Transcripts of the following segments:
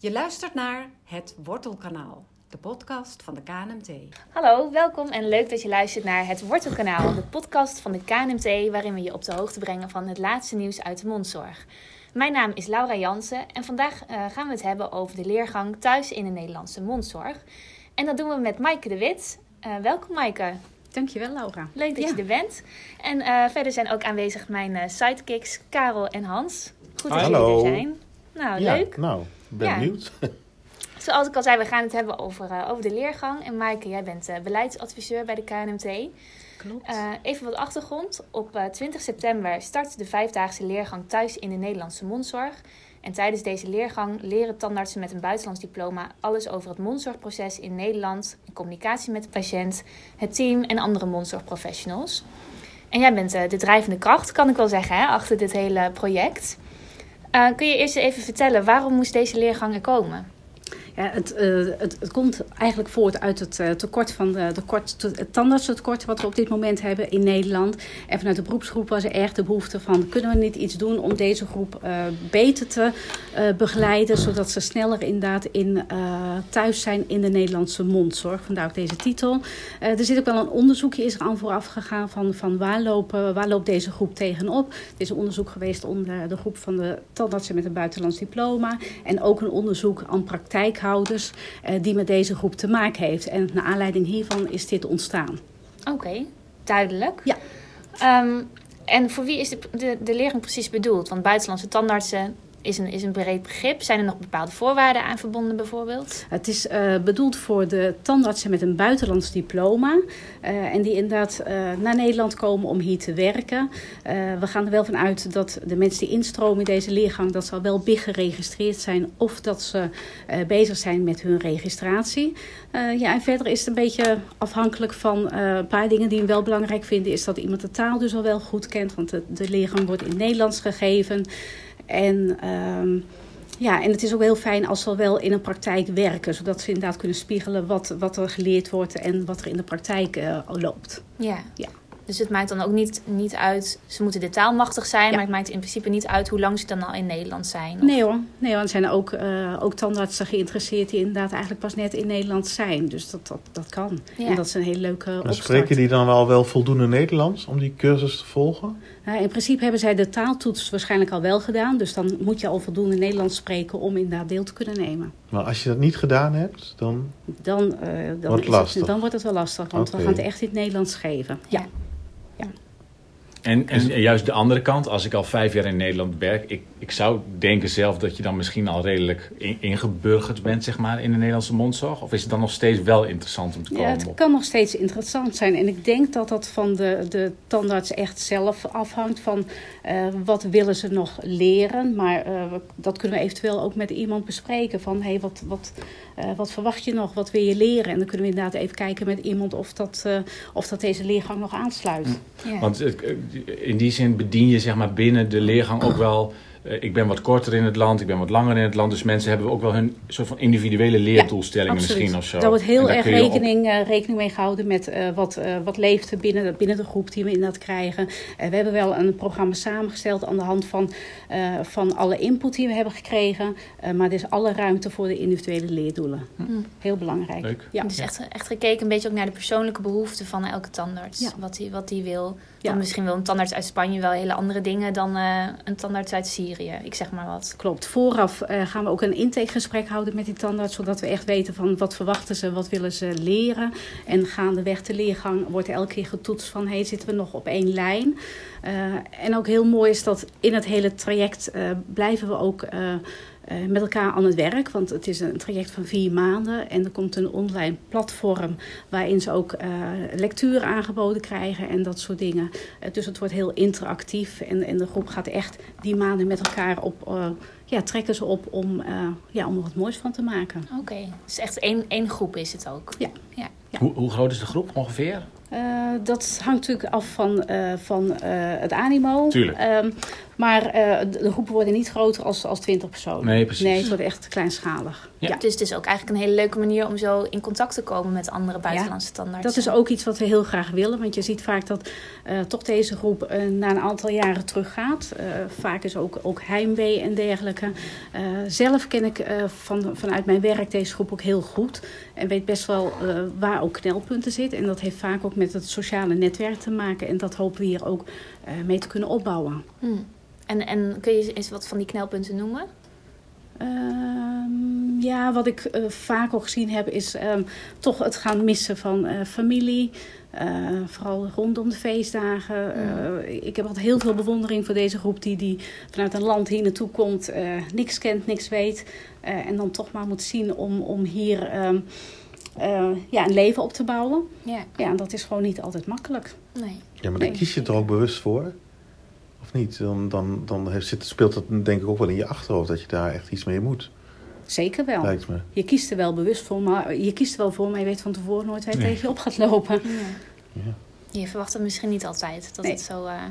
Je luistert naar Het Wortelkanaal, de podcast van de KNMT. Hallo, welkom en leuk dat je luistert naar Het Wortelkanaal, de podcast van de KNMT, waarin we je op de hoogte brengen van het laatste nieuws uit de mondzorg. Mijn naam is Laura Jansen en vandaag uh, gaan we het hebben over de leergang Thuis in de Nederlandse mondzorg. En dat doen we met Maaike de Wit. Uh, welkom Maaike. Dankjewel Laura. Leuk dat ja. je er bent. En uh, verder zijn ook aanwezig mijn sidekicks Karel en Hans. Goed dat Hallo. jullie er zijn. Nou, ja, leuk. Nou, ben benieuwd. Zoals ik al zei, we gaan het hebben over, uh, over de leergang. En Maaike, jij bent uh, beleidsadviseur bij de KNMT. Klopt. Uh, even wat achtergrond. Op 20 september start de vijfdaagse leergang thuis in de Nederlandse mondzorg. En tijdens deze leergang leren tandartsen met een buitenlands diploma alles over het mondzorgproces in Nederland, in communicatie met de patiënt, het team en andere mondzorgprofessionals. En jij bent de drijvende kracht, kan ik wel zeggen, hè, achter dit hele project. Uh, kun je eerst even vertellen, waarom moest deze leergang er komen? Ja, het, het, komt eigenlijk voort uit het uh, tekort van de, de kort, het tandartstekort wat we op dit moment hebben in Nederland. En vanuit de beroepsgroep was er erg de behoefte van kunnen we niet iets doen om deze groep uh, beter te begeleiden, zodat ze sneller inderdaad in, thuis zijn in de Nederlandse mondzorg. Vandaar ook deze titel. er zit ook wel een onderzoekje is aan vooraf gegaan van, van waar, lopen, waar loopt deze groep tegenop. Er is een onderzoek geweest onder de groep van de tandartsen met een buitenlands diploma en ook een onderzoek aan praktijk uh, die met deze groep te maken heeft. En naar aanleiding hiervan is dit ontstaan. Oké, okay, duidelijk. Ja. Um, en voor wie is de, de, de leerling precies bedoeld? Want buitenlandse tandartsen is een, is een breed begrip. Zijn er nog bepaalde voorwaarden aan verbonden bijvoorbeeld? Het is uh, bedoeld voor de tandartsen met een buitenlands diploma. Uh, en die inderdaad uh, naar Nederland komen om hier te werken. we gaan er wel van uit dat de mensen die instromen in deze leergang... dat ze al wel big geregistreerd zijn of dat ze bezig zijn met hun registratie. ja, en verder is het een beetje afhankelijk van een paar dingen die we wel belangrijk vinden... is dat iemand de taal dus al wel goed kent, want de, leergang wordt in Nederlands gegeven... En, um, ja, en het is ook heel fijn als ze wel in een praktijk werken. Zodat ze inderdaad kunnen spiegelen wat, wat er geleerd wordt en wat er in de praktijk uh, loopt. Ja. ja. Dus het maakt dan ook niet, niet uit, ze moeten de taal machtig zijn, ja. maar het maakt in principe niet uit hoe lang ze dan al in Nederland zijn. Of? Nee hoor, nee hoor. er zijn ook, uh, ook tandartsen geïnteresseerd die inderdaad eigenlijk pas net in Nederland zijn. Dus dat, dat, dat kan. Ja. En dat is een hele leuke maar Spreken die dan wel wel voldoende Nederlands om die cursus te volgen? Uh, in principe hebben zij de taaltoets waarschijnlijk al wel gedaan. Dus dan moet je al voldoende Nederlands spreken om inderdaad deel te kunnen nemen. Maar als je dat niet gedaan hebt, dan, dan, uh, dan, wordt, het lastig. Het, dan wordt het wel lastig. Want okay. we gaan het echt in het Nederlands geven. Ja. Ja. En, en juist de andere kant, als ik al vijf jaar in Nederland werk, ik, ik zou denken zelf dat je dan misschien al redelijk in, ingeburgerd bent, zeg maar, in de Nederlandse mondzorg. Of is het dan nog steeds wel interessant om te komen? Ja, het kan nog steeds interessant zijn. En ik denk dat dat van de, de tandarts echt zelf afhangt van uh, wat willen ze nog leren. Maar uh, dat kunnen we eventueel ook met iemand bespreken van, hé, hey, wat, wat, uh, wat verwacht je nog? Wat wil je leren? En dan kunnen we inderdaad even kijken met iemand of dat, of dat deze leergang nog aansluit. Ja. Want in die zin bedien je zeg maar binnen de leergang ook wel. Uh, ik ben wat korter in het land, ik ben wat langer in het land. Dus mensen hebben ook wel hun soort van individuele leerdoelstellingen ja, misschien of zo. Daar wordt heel erg rekening, op... uh, rekening mee gehouden met uh, wat, wat leeft er binnen, binnen de groep die we inderdaad krijgen. we hebben wel een programma samengesteld aan de hand van, van alle input die we hebben gekregen. maar er is alle ruimte voor de individuele leerdoelen. Hm. Heel belangrijk. Leuk. Ja. Dus echt, echt gekeken een beetje ook naar de persoonlijke behoeften van elke tandarts. Ja. Wat die, wat die wil. Ja. Dan misschien wil een tandarts uit Spanje wel hele andere dingen dan uh, een tandarts uit Syrië. Ik zeg maar wat. Klopt. Vooraf uh, gaan we ook een intakegesprek houden met die tandarts. Zodat we echt weten van wat verwachten ze, wat willen ze leren. En gaandeweg de leergang wordt elke keer getoetst van... hey, zitten we nog op één lijn? Uh, en ook heel mooi is dat in het hele traject blijven we ook... Uh, met elkaar aan het werk. Want het is een traject van vier maanden. En er komt een online platform waarin ze ook uh, lectuur aangeboden krijgen en dat soort dingen. Uh, dus het wordt heel interactief. En, en de groep gaat echt die maanden met elkaar op. ja, trekken ze op om, ja, om er wat moois van te maken. Oké, okay. dus echt één, één groep is het ook. Ja. ja. ja. Hoe, hoe groot is de groep ongeveer? Uh, dat hangt natuurlijk af van, uh, van uh, het animo. Tuurlijk. Um, Maar eh, de groepen worden niet groter als, als 20 personen. Nee, precies. Nee, het wordt echt kleinschalig. Ja. Ja. Dus het is ook eigenlijk een hele leuke manier om zo in contact te komen met andere buitenlandse standaards. Dat is ook iets wat we heel graag willen. Want je ziet vaak dat eh, toch deze groep eh, na een aantal jaren teruggaat. Eh, vaak is ook, ook heimwee en dergelijke. Eh, zelf ken ik eh, van, vanuit mijn werk deze groep ook heel goed. En weet best wel eh, waar ook knelpunten zitten. En dat heeft vaak ook met het sociale netwerk te maken. En dat hopen we hier ook eh, mee te kunnen opbouwen. Hmm. En, en kun je eens wat van die knelpunten noemen? Ehm, ja, wat ik eh, vaak ook gezien heb, is ehm, toch het gaan missen van eh, familie. Eh, vooral rondom de feestdagen. Eh, ik heb altijd heel veel bewondering voor deze groep die, die vanuit een land hier naartoe komt, eh, niks kent, niks weet. eh, en dan toch maar moet zien om, om hier ehm, eh, ja, een leven op te bouwen. Ja, Ja, en dat is gewoon niet altijd makkelijk. nee. Ja, maar daar Nee. kies je er ook bewust voor? Of niet? Dan, dan, dan heeft- zit, speelt dat denk ik ook wel in je achterhoofd dat je daar echt iets mee moet, Zeker wel. lijkt me. Je kiest er wel bewust voor, maar je kiest er wel voor, maar je weet van tevoren nooit waar je Nee. tegen je op gaat lopen. Ja. Ja. Je verwacht het misschien niet altijd, dat Nee. het zo, eh,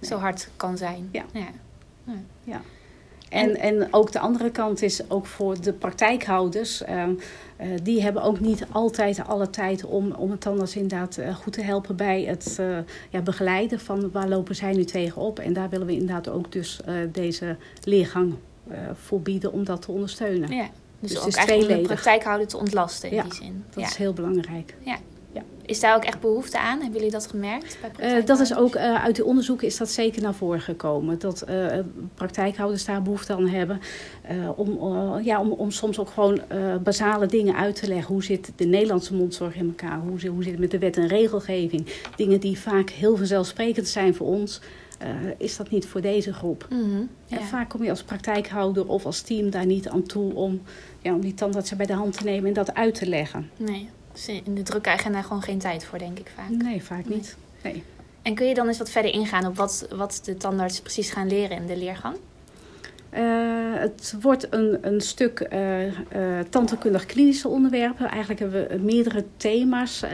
zo hard kan zijn. Ja. ja. En, en ook de andere kant is ook voor de praktijkhouders. ehm, eh, die hebben ook niet altijd alle tijd om, om het tandarts inderdaad eh, goed te helpen bij het eh, ja, begeleiden van waar lopen zij nu tegenop. En daar willen we inderdaad ook dus deze leergang voor bieden om dat te ondersteunen. Ja. Dus, Dus ook eigenlijk de praktijkhouder te ontlasten in Ja, die zin. Dat ja. is heel belangrijk. Is daar ook echt behoefte aan? Hebben jullie dat gemerkt? Bij Eh, dat is ook eh, uit de onderzoeken is dat zeker naar voren gekomen. Dat eh, praktijkhouders daar behoefte aan hebben. om, ja, om, om soms ook gewoon basale dingen uit te leggen. Hoe zit de Nederlandse mondzorg in elkaar? Hoe, zit- hoe zit het met de wet en regelgeving? Dingen die vaak heel vanzelfsprekend zijn voor ons. is dat niet voor deze groep? Mhm, ja. En vaak kom je als praktijkhouder of als team daar niet aan toe om, ja, om die tandartsen bij de hand te nemen en dat uit te leggen. Nee, in de drukke agenda gewoon geen tijd voor, denk ik vaak. Nee, vaak niet. Nee. En kun je dan eens wat verder ingaan op wat, wat de tandarts precies gaan leren in de leergang? Eh, het wordt een, een stuk eh eh, tandheelkundig klinische onderwerpen. Eigenlijk hebben we meerdere thema's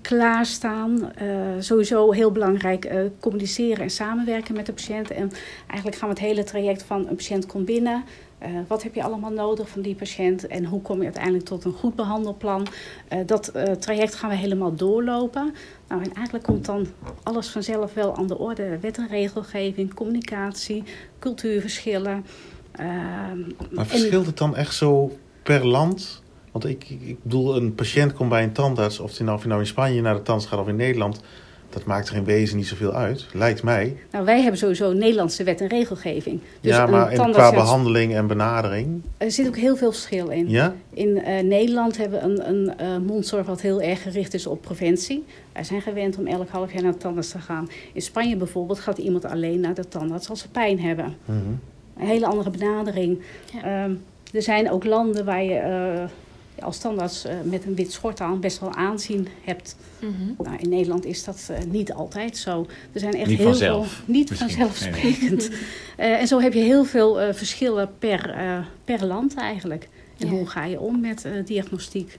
klaarstaan. Sowieso heel belangrijk communiceren en samenwerken met de patiënt. En eigenlijk gaan we het hele traject van een patiënt komt binnen. Eh, wat heb je allemaal nodig van die patiënt en hoe kom je uiteindelijk tot een goed behandelplan? Eh, dat eh, traject gaan we helemaal doorlopen. Nou, en eigenlijk komt dan alles vanzelf wel aan de orde. Wet en regelgeving, communicatie, cultuurverschillen. Ehm, Maar en- verschilt het dan echt zo per land? Want ik, ik, bedoel, een patiënt komt bij een tandarts, of hij nou, of hij nou in Spanje naar de tandarts gaat of in Nederland, dat maakt er in wezen niet zoveel uit, lijkt mij. Nou, wij hebben sowieso Nederlandse wet en regelgeving. Dus ja, een maar qua behandeling en benadering. Er zit ook heel veel verschil in. Ja? In eh, Nederland hebben we een, een eh, mondzorg wat heel erg gericht is op preventie. Wij zijn gewend om elk half jaar naar de tandarts te gaan. In Spanje bijvoorbeeld gaat iemand alleen naar de tandarts als ze pijn hebben. Mhm. Een hele andere benadering. Ja. Ehm, er zijn ook landen waar je eh, als tandarts eh, met een wit schort aan best wel aanzien hebt. Mhm. Nou, in Nederland is dat eh, niet altijd zo. Er zijn echt Niet heel vanzelf, veel. Niet misschien. vanzelfsprekend. Eh, en zo heb je heel veel eh, verschillen per, eh, per land eigenlijk. En Ja. hoe ga je om met eh, diagnostiek?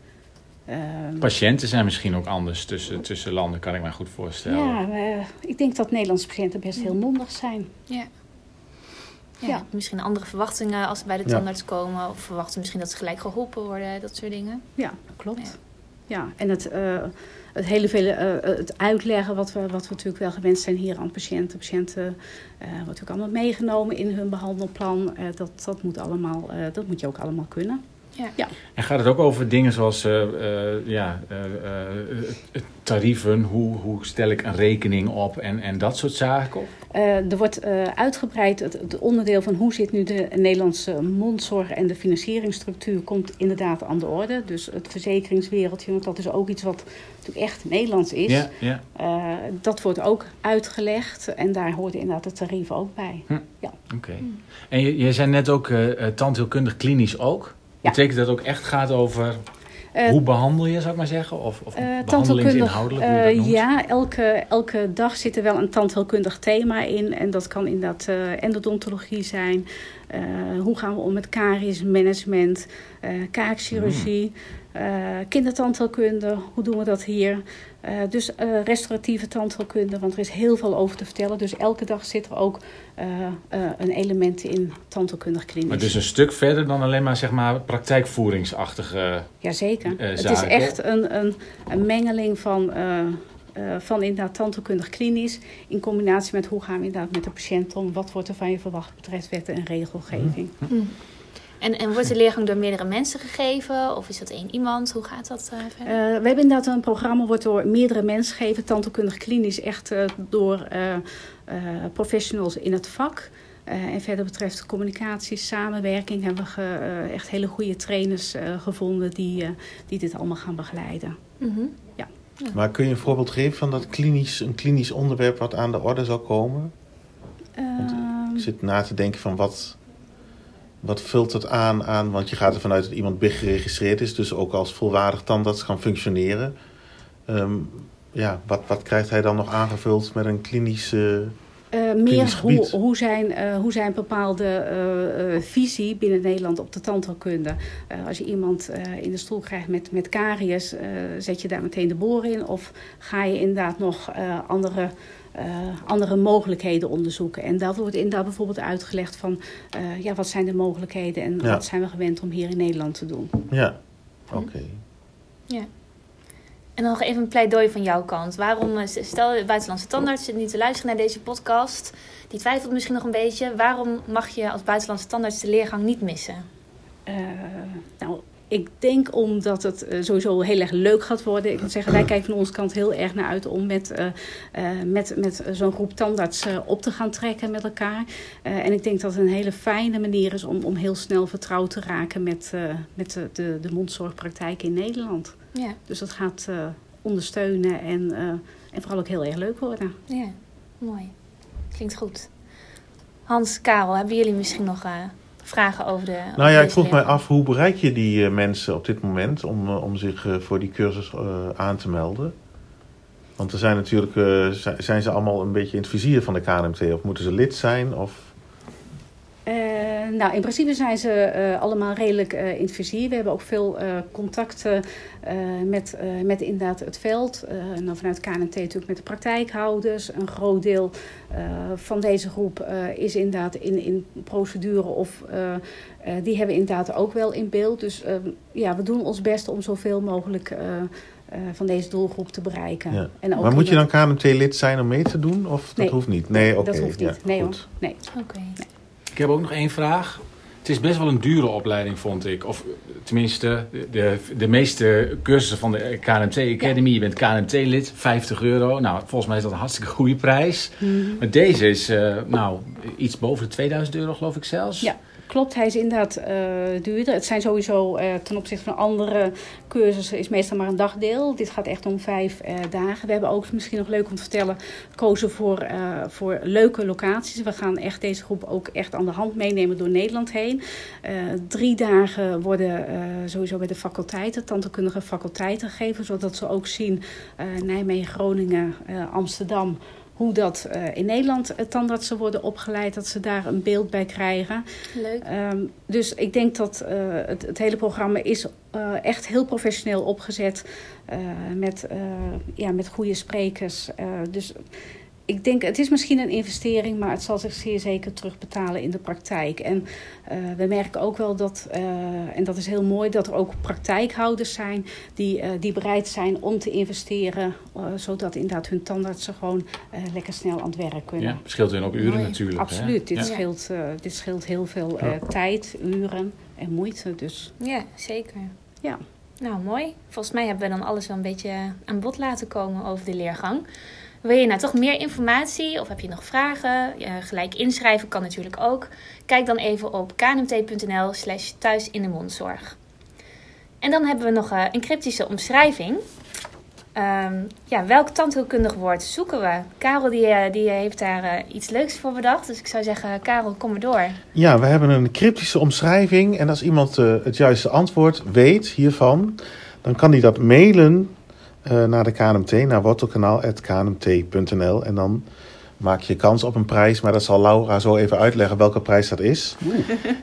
Ehm, Patiënten zijn misschien ook anders tussen, tussen landen, kan ik me goed voorstellen. ja, eh, ik denk dat Nederlandse patiënten best heel mondig zijn. Ja. Ja, Ja. Misschien andere verwachtingen als ze bij de Ja. tandarts komen. Of verwachten misschien dat ze gelijk geholpen worden. Dat soort dingen. Ja, klopt. Ja, en het, eh, het hele vele, eh, het uitleggen wat we, wat we natuurlijk wel gewend zijn hier aan patiënten. Patiënten eh wordt ook allemaal meegenomen in hun behandelplan. Eh, dat, dat, moet allemaal, eh, dat moet je ook allemaal kunnen. En gaat het ook over dingen zoals eh, eh, ja, eh, eh, tarieven, hoe, hoe stel ik een rekening op en, en dat soort zaken? Eh, er wordt eh, uitgebreid het, het onderdeel van hoe zit nu de Nederlandse mondzorg en de financieringsstructuur komt inderdaad aan de orde. Dus het verzekeringswereldje, want dat is ook iets wat natuurlijk echt Nederlands is. Ja, ja. Eh, dat wordt ook uitgelegd en daar hoort inderdaad het tarief ook bij. Oké. En je, je zei net ook tandheelkundig klinisch ook. Betekent dat ook echt gaat over Eh, hoe behandel je, zou ik maar zeggen? Of, of Eh, behandelingsinhoudelijk, eh, noemt? ja, elke, elke dag zit er wel een tandheelkundig thema in. En dat kan inderdaad endodontologie zijn. Hoe gaan we om met kariesmanagement, kaakchirurgie. Kindertandheelkunde, hoe doen we dat hier? Uh, dus uh, restauratieve tandheelkunde, want er is heel veel over te vertellen. Dus elke dag zit er ook een element in tandheelkundig klinisch. Maar dus een stuk verder dan alleen maar, zeg maar praktijkvoeringsachtige Jazeker. het is echt een, een, een mengeling van, van inderdaad tandheelkundig klinisch... in combinatie met hoe gaan we inderdaad met de patiënt om... wat wordt er van je verwacht betreft wetten en regelgeving. Mm. En, en wordt de leergang door meerdere mensen gegeven? Of is dat één iemand? Hoe gaat dat uh, verder? Uh, we hebben inderdaad een programma wordt door meerdere mensen gegeven. Tandheelkundig klinisch echt uh, door professionals in het vak. en verder betreft communicatie, samenwerking... hebben we echt hele goede trainers gevonden die, die dit allemaal gaan begeleiden. Mm -hmm. ja. Maar kun je een voorbeeld geven van dat klinisch, een klinisch onderwerp... wat aan de orde zal komen? ik zit na te denken van wat wat vult het aan, aan, want je gaat ervan uit dat iemand BIG geregistreerd is, dus ook als volwaardig tandarts kan functioneren. Um, ja, wat, wat krijgt hij dan nog aangevuld met een klinische. Uh, meer hoe, hoe, zijn, uh, hoe zijn bepaalde uh, visie binnen Nederland op de tandheelkunde. als je iemand in de stoel krijgt met, met caries, zet je daar meteen de boor in? Of ga je inderdaad nog andere uh, andere mogelijkheden onderzoeken. En dat wordt inderdaad bijvoorbeeld uitgelegd van uh, ja, wat zijn de mogelijkheden en wat zijn we gewend om hier in Nederland te doen. Ja, oké. Ja. En dan nog even een pleidooi van jouw kant. Waarom, eh, stel buitenlandse tandarts zit niet te luisteren naar deze podcast, die twijfelt misschien nog een beetje. Waarom mag je als buitenlandse tandarts de leergang niet missen? Uh, nou, ik denk omdat het uh, sowieso heel erg leuk gaat worden. Ik moet zeggen, wij kijken van onze kant heel erg naar uit om met, met, met zo'n groep tandarts op te gaan trekken met elkaar. en ik denk dat het een hele fijne manier is om, om heel snel vertrouwd te raken met, met de, de, de mondzorgpraktijk in Nederland. Ja. Dus dat gaat ondersteunen en, en vooral ook heel erg leuk worden. Ja, mooi. Klinkt goed. Hans, Karel, hebben jullie misschien nog vragen over de. Nou ja, ik vroeg mij af hoe bereik je die uh, mensen op dit moment om, uh, om zich uh, voor die cursus aan te melden? Want er zijn natuurlijk, zijn ze allemaal een beetje in het vizier van de KNMT of moeten ze lid zijn? Of nou, in principe zijn ze uh, allemaal redelijk uh, in het vizier. We hebben ook veel contacten met, met inderdaad het veld. en dan vanuit KNT natuurlijk met de praktijkhouders. Een groot deel van deze groep is inderdaad in, in procedure of die hebben inderdaad ook wel in beeld. Dus ja, we doen ons best om zoveel mogelijk van deze doelgroep te bereiken. Ja. En ook maar moet je dan KNT-lid zijn om mee te doen? Of dat nee, hoeft niet? Nee, oké. Okay. Dat hoeft niet. Ja, nee hoor. Nee. Oké. Nee. Ik heb ook nog één vraag. Het is best wel een dure opleiding, vond ik. Of tenminste, de, de meeste cursussen van de KNMT Academy. Ja. Je bent KNMT-lid, 50 euro. Nou, volgens mij is dat een hartstikke goede prijs. Mm -hmm. Maar deze is uh, nou, iets boven de 2000 euro, geloof ik zelfs. Ja. Klopt, hij is inderdaad uh, duurder. Het zijn sowieso uh, ten opzichte van andere cursussen is meestal maar een dagdeel. Dit gaat echt om vijf uh, dagen. We hebben ook misschien nog leuk om te vertellen gekozen voor, voor leuke locaties. We gaan echt deze groep ook echt aan de hand meenemen door Nederland heen. drie dagen worden sowieso bij de faculteiten, tandheelkundige faculteiten gegeven, zodat ze ook zien Nijmegen, Groningen, Amsterdam hoe dat uh, in Nederland uh, tandartsen worden opgeleid, dat ze daar een beeld bij krijgen. Leuk. Um, dus ik denk dat uh, het, het, hele programma is echt heel professioneel opgezet met, ja, met goede sprekers. dus ik denk, het is misschien een investering, maar het zal zich zeer zeker terugbetalen in de praktijk. En uh, we merken ook wel dat, uh, en dat is heel mooi, dat er ook praktijkhouders zijn die, uh, die bereid zijn om te investeren, zodat inderdaad hun tandartsen gewoon lekker snel aan het werk kunnen. Ja, scheelt hun ook uren mooi. natuurlijk. Absoluut, hè? Dit, ja. scheelt, dit scheelt heel veel ja. tijd, uren en moeite. Dus. Ja, zeker. Ja. Nou, mooi. Volgens mij hebben we dan alles wel een beetje aan bod laten komen over de leergang. Wil je nou toch meer informatie of heb je nog vragen? Gelijk inschrijven kan natuurlijk ook. Kijk dan even op knmt.nl slash thuis in de mondzorg. En dan hebben we nog uh, een cryptische omschrijving. Um, ja, welk tandheelkundig woord zoeken we? Karel die, uh, die heeft daar iets leuks voor bedacht. Dus ik zou zeggen, Karel, kom maar door. Ja, we hebben een cryptische omschrijving. En als iemand het juiste antwoord weet hiervan, dan kan hij dat mailen uh, naar de KNMT, naar wortelkanaal.knmt.nl. En dan maak je kans op een prijs, maar dat zal Laura zo even uitleggen welke prijs dat is.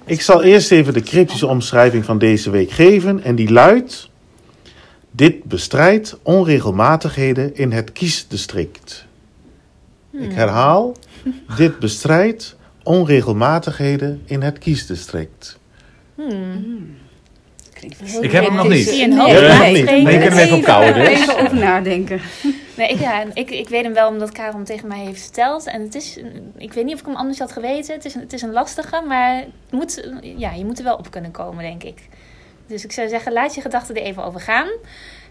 Ik zal eerst even de cryptische omschrijving van deze week geven. En die luidt: Dit bestrijdt onregelmatigheden in het kiesdistrict. Ik herhaal, dit bestrijdt onregelmatigheden in het kiesdistrict. Ik heb hem nog niet. Nog je kunt hem even dus. Even over nadenken. Nee, ik, ja, ik, ik weet hem wel omdat Karel hem tegen mij heeft verteld. En het is, ik weet niet of ik hem anders had geweten. Het is een, het is een lastige, maar het moet, ja, je moet er wel op kunnen komen, denk ik. Dus ik zou zeggen, laat je gedachten er even over gaan.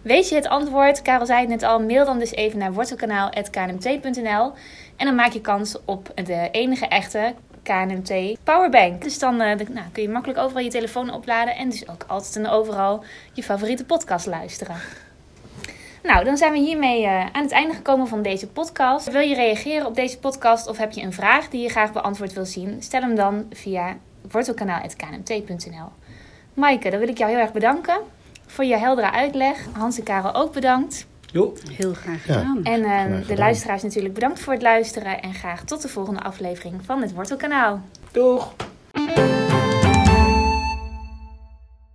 Weet je het antwoord? Karel zei het net al. Mail dan dus even naar wortelkanaal.knmt.nl. En dan maak je kans op de enige echte KNMT Powerbank. Dus dan eh, de- nou, kun je makkelijk overal je telefoon opladen. En dus ook altijd en overal je favoriete podcast luisteren. Nou, dan zijn we hiermee eh, aan het einde gekomen van deze podcast. Wil je reageren op deze podcast of heb je een vraag die je graag beantwoord wil zien? Stel hem dan via wortelkanaal.knmt.nl. Maaike, dan wil ik jou heel erg bedanken voor je heldere uitleg. Hans en Karel ook bedankt. Jo. Heel graag Ja. gedaan. En eh, gedaan. de luisteraars natuurlijk bedankt voor het luisteren. En graag tot de volgende aflevering van het Wortelkanaal. Doeg.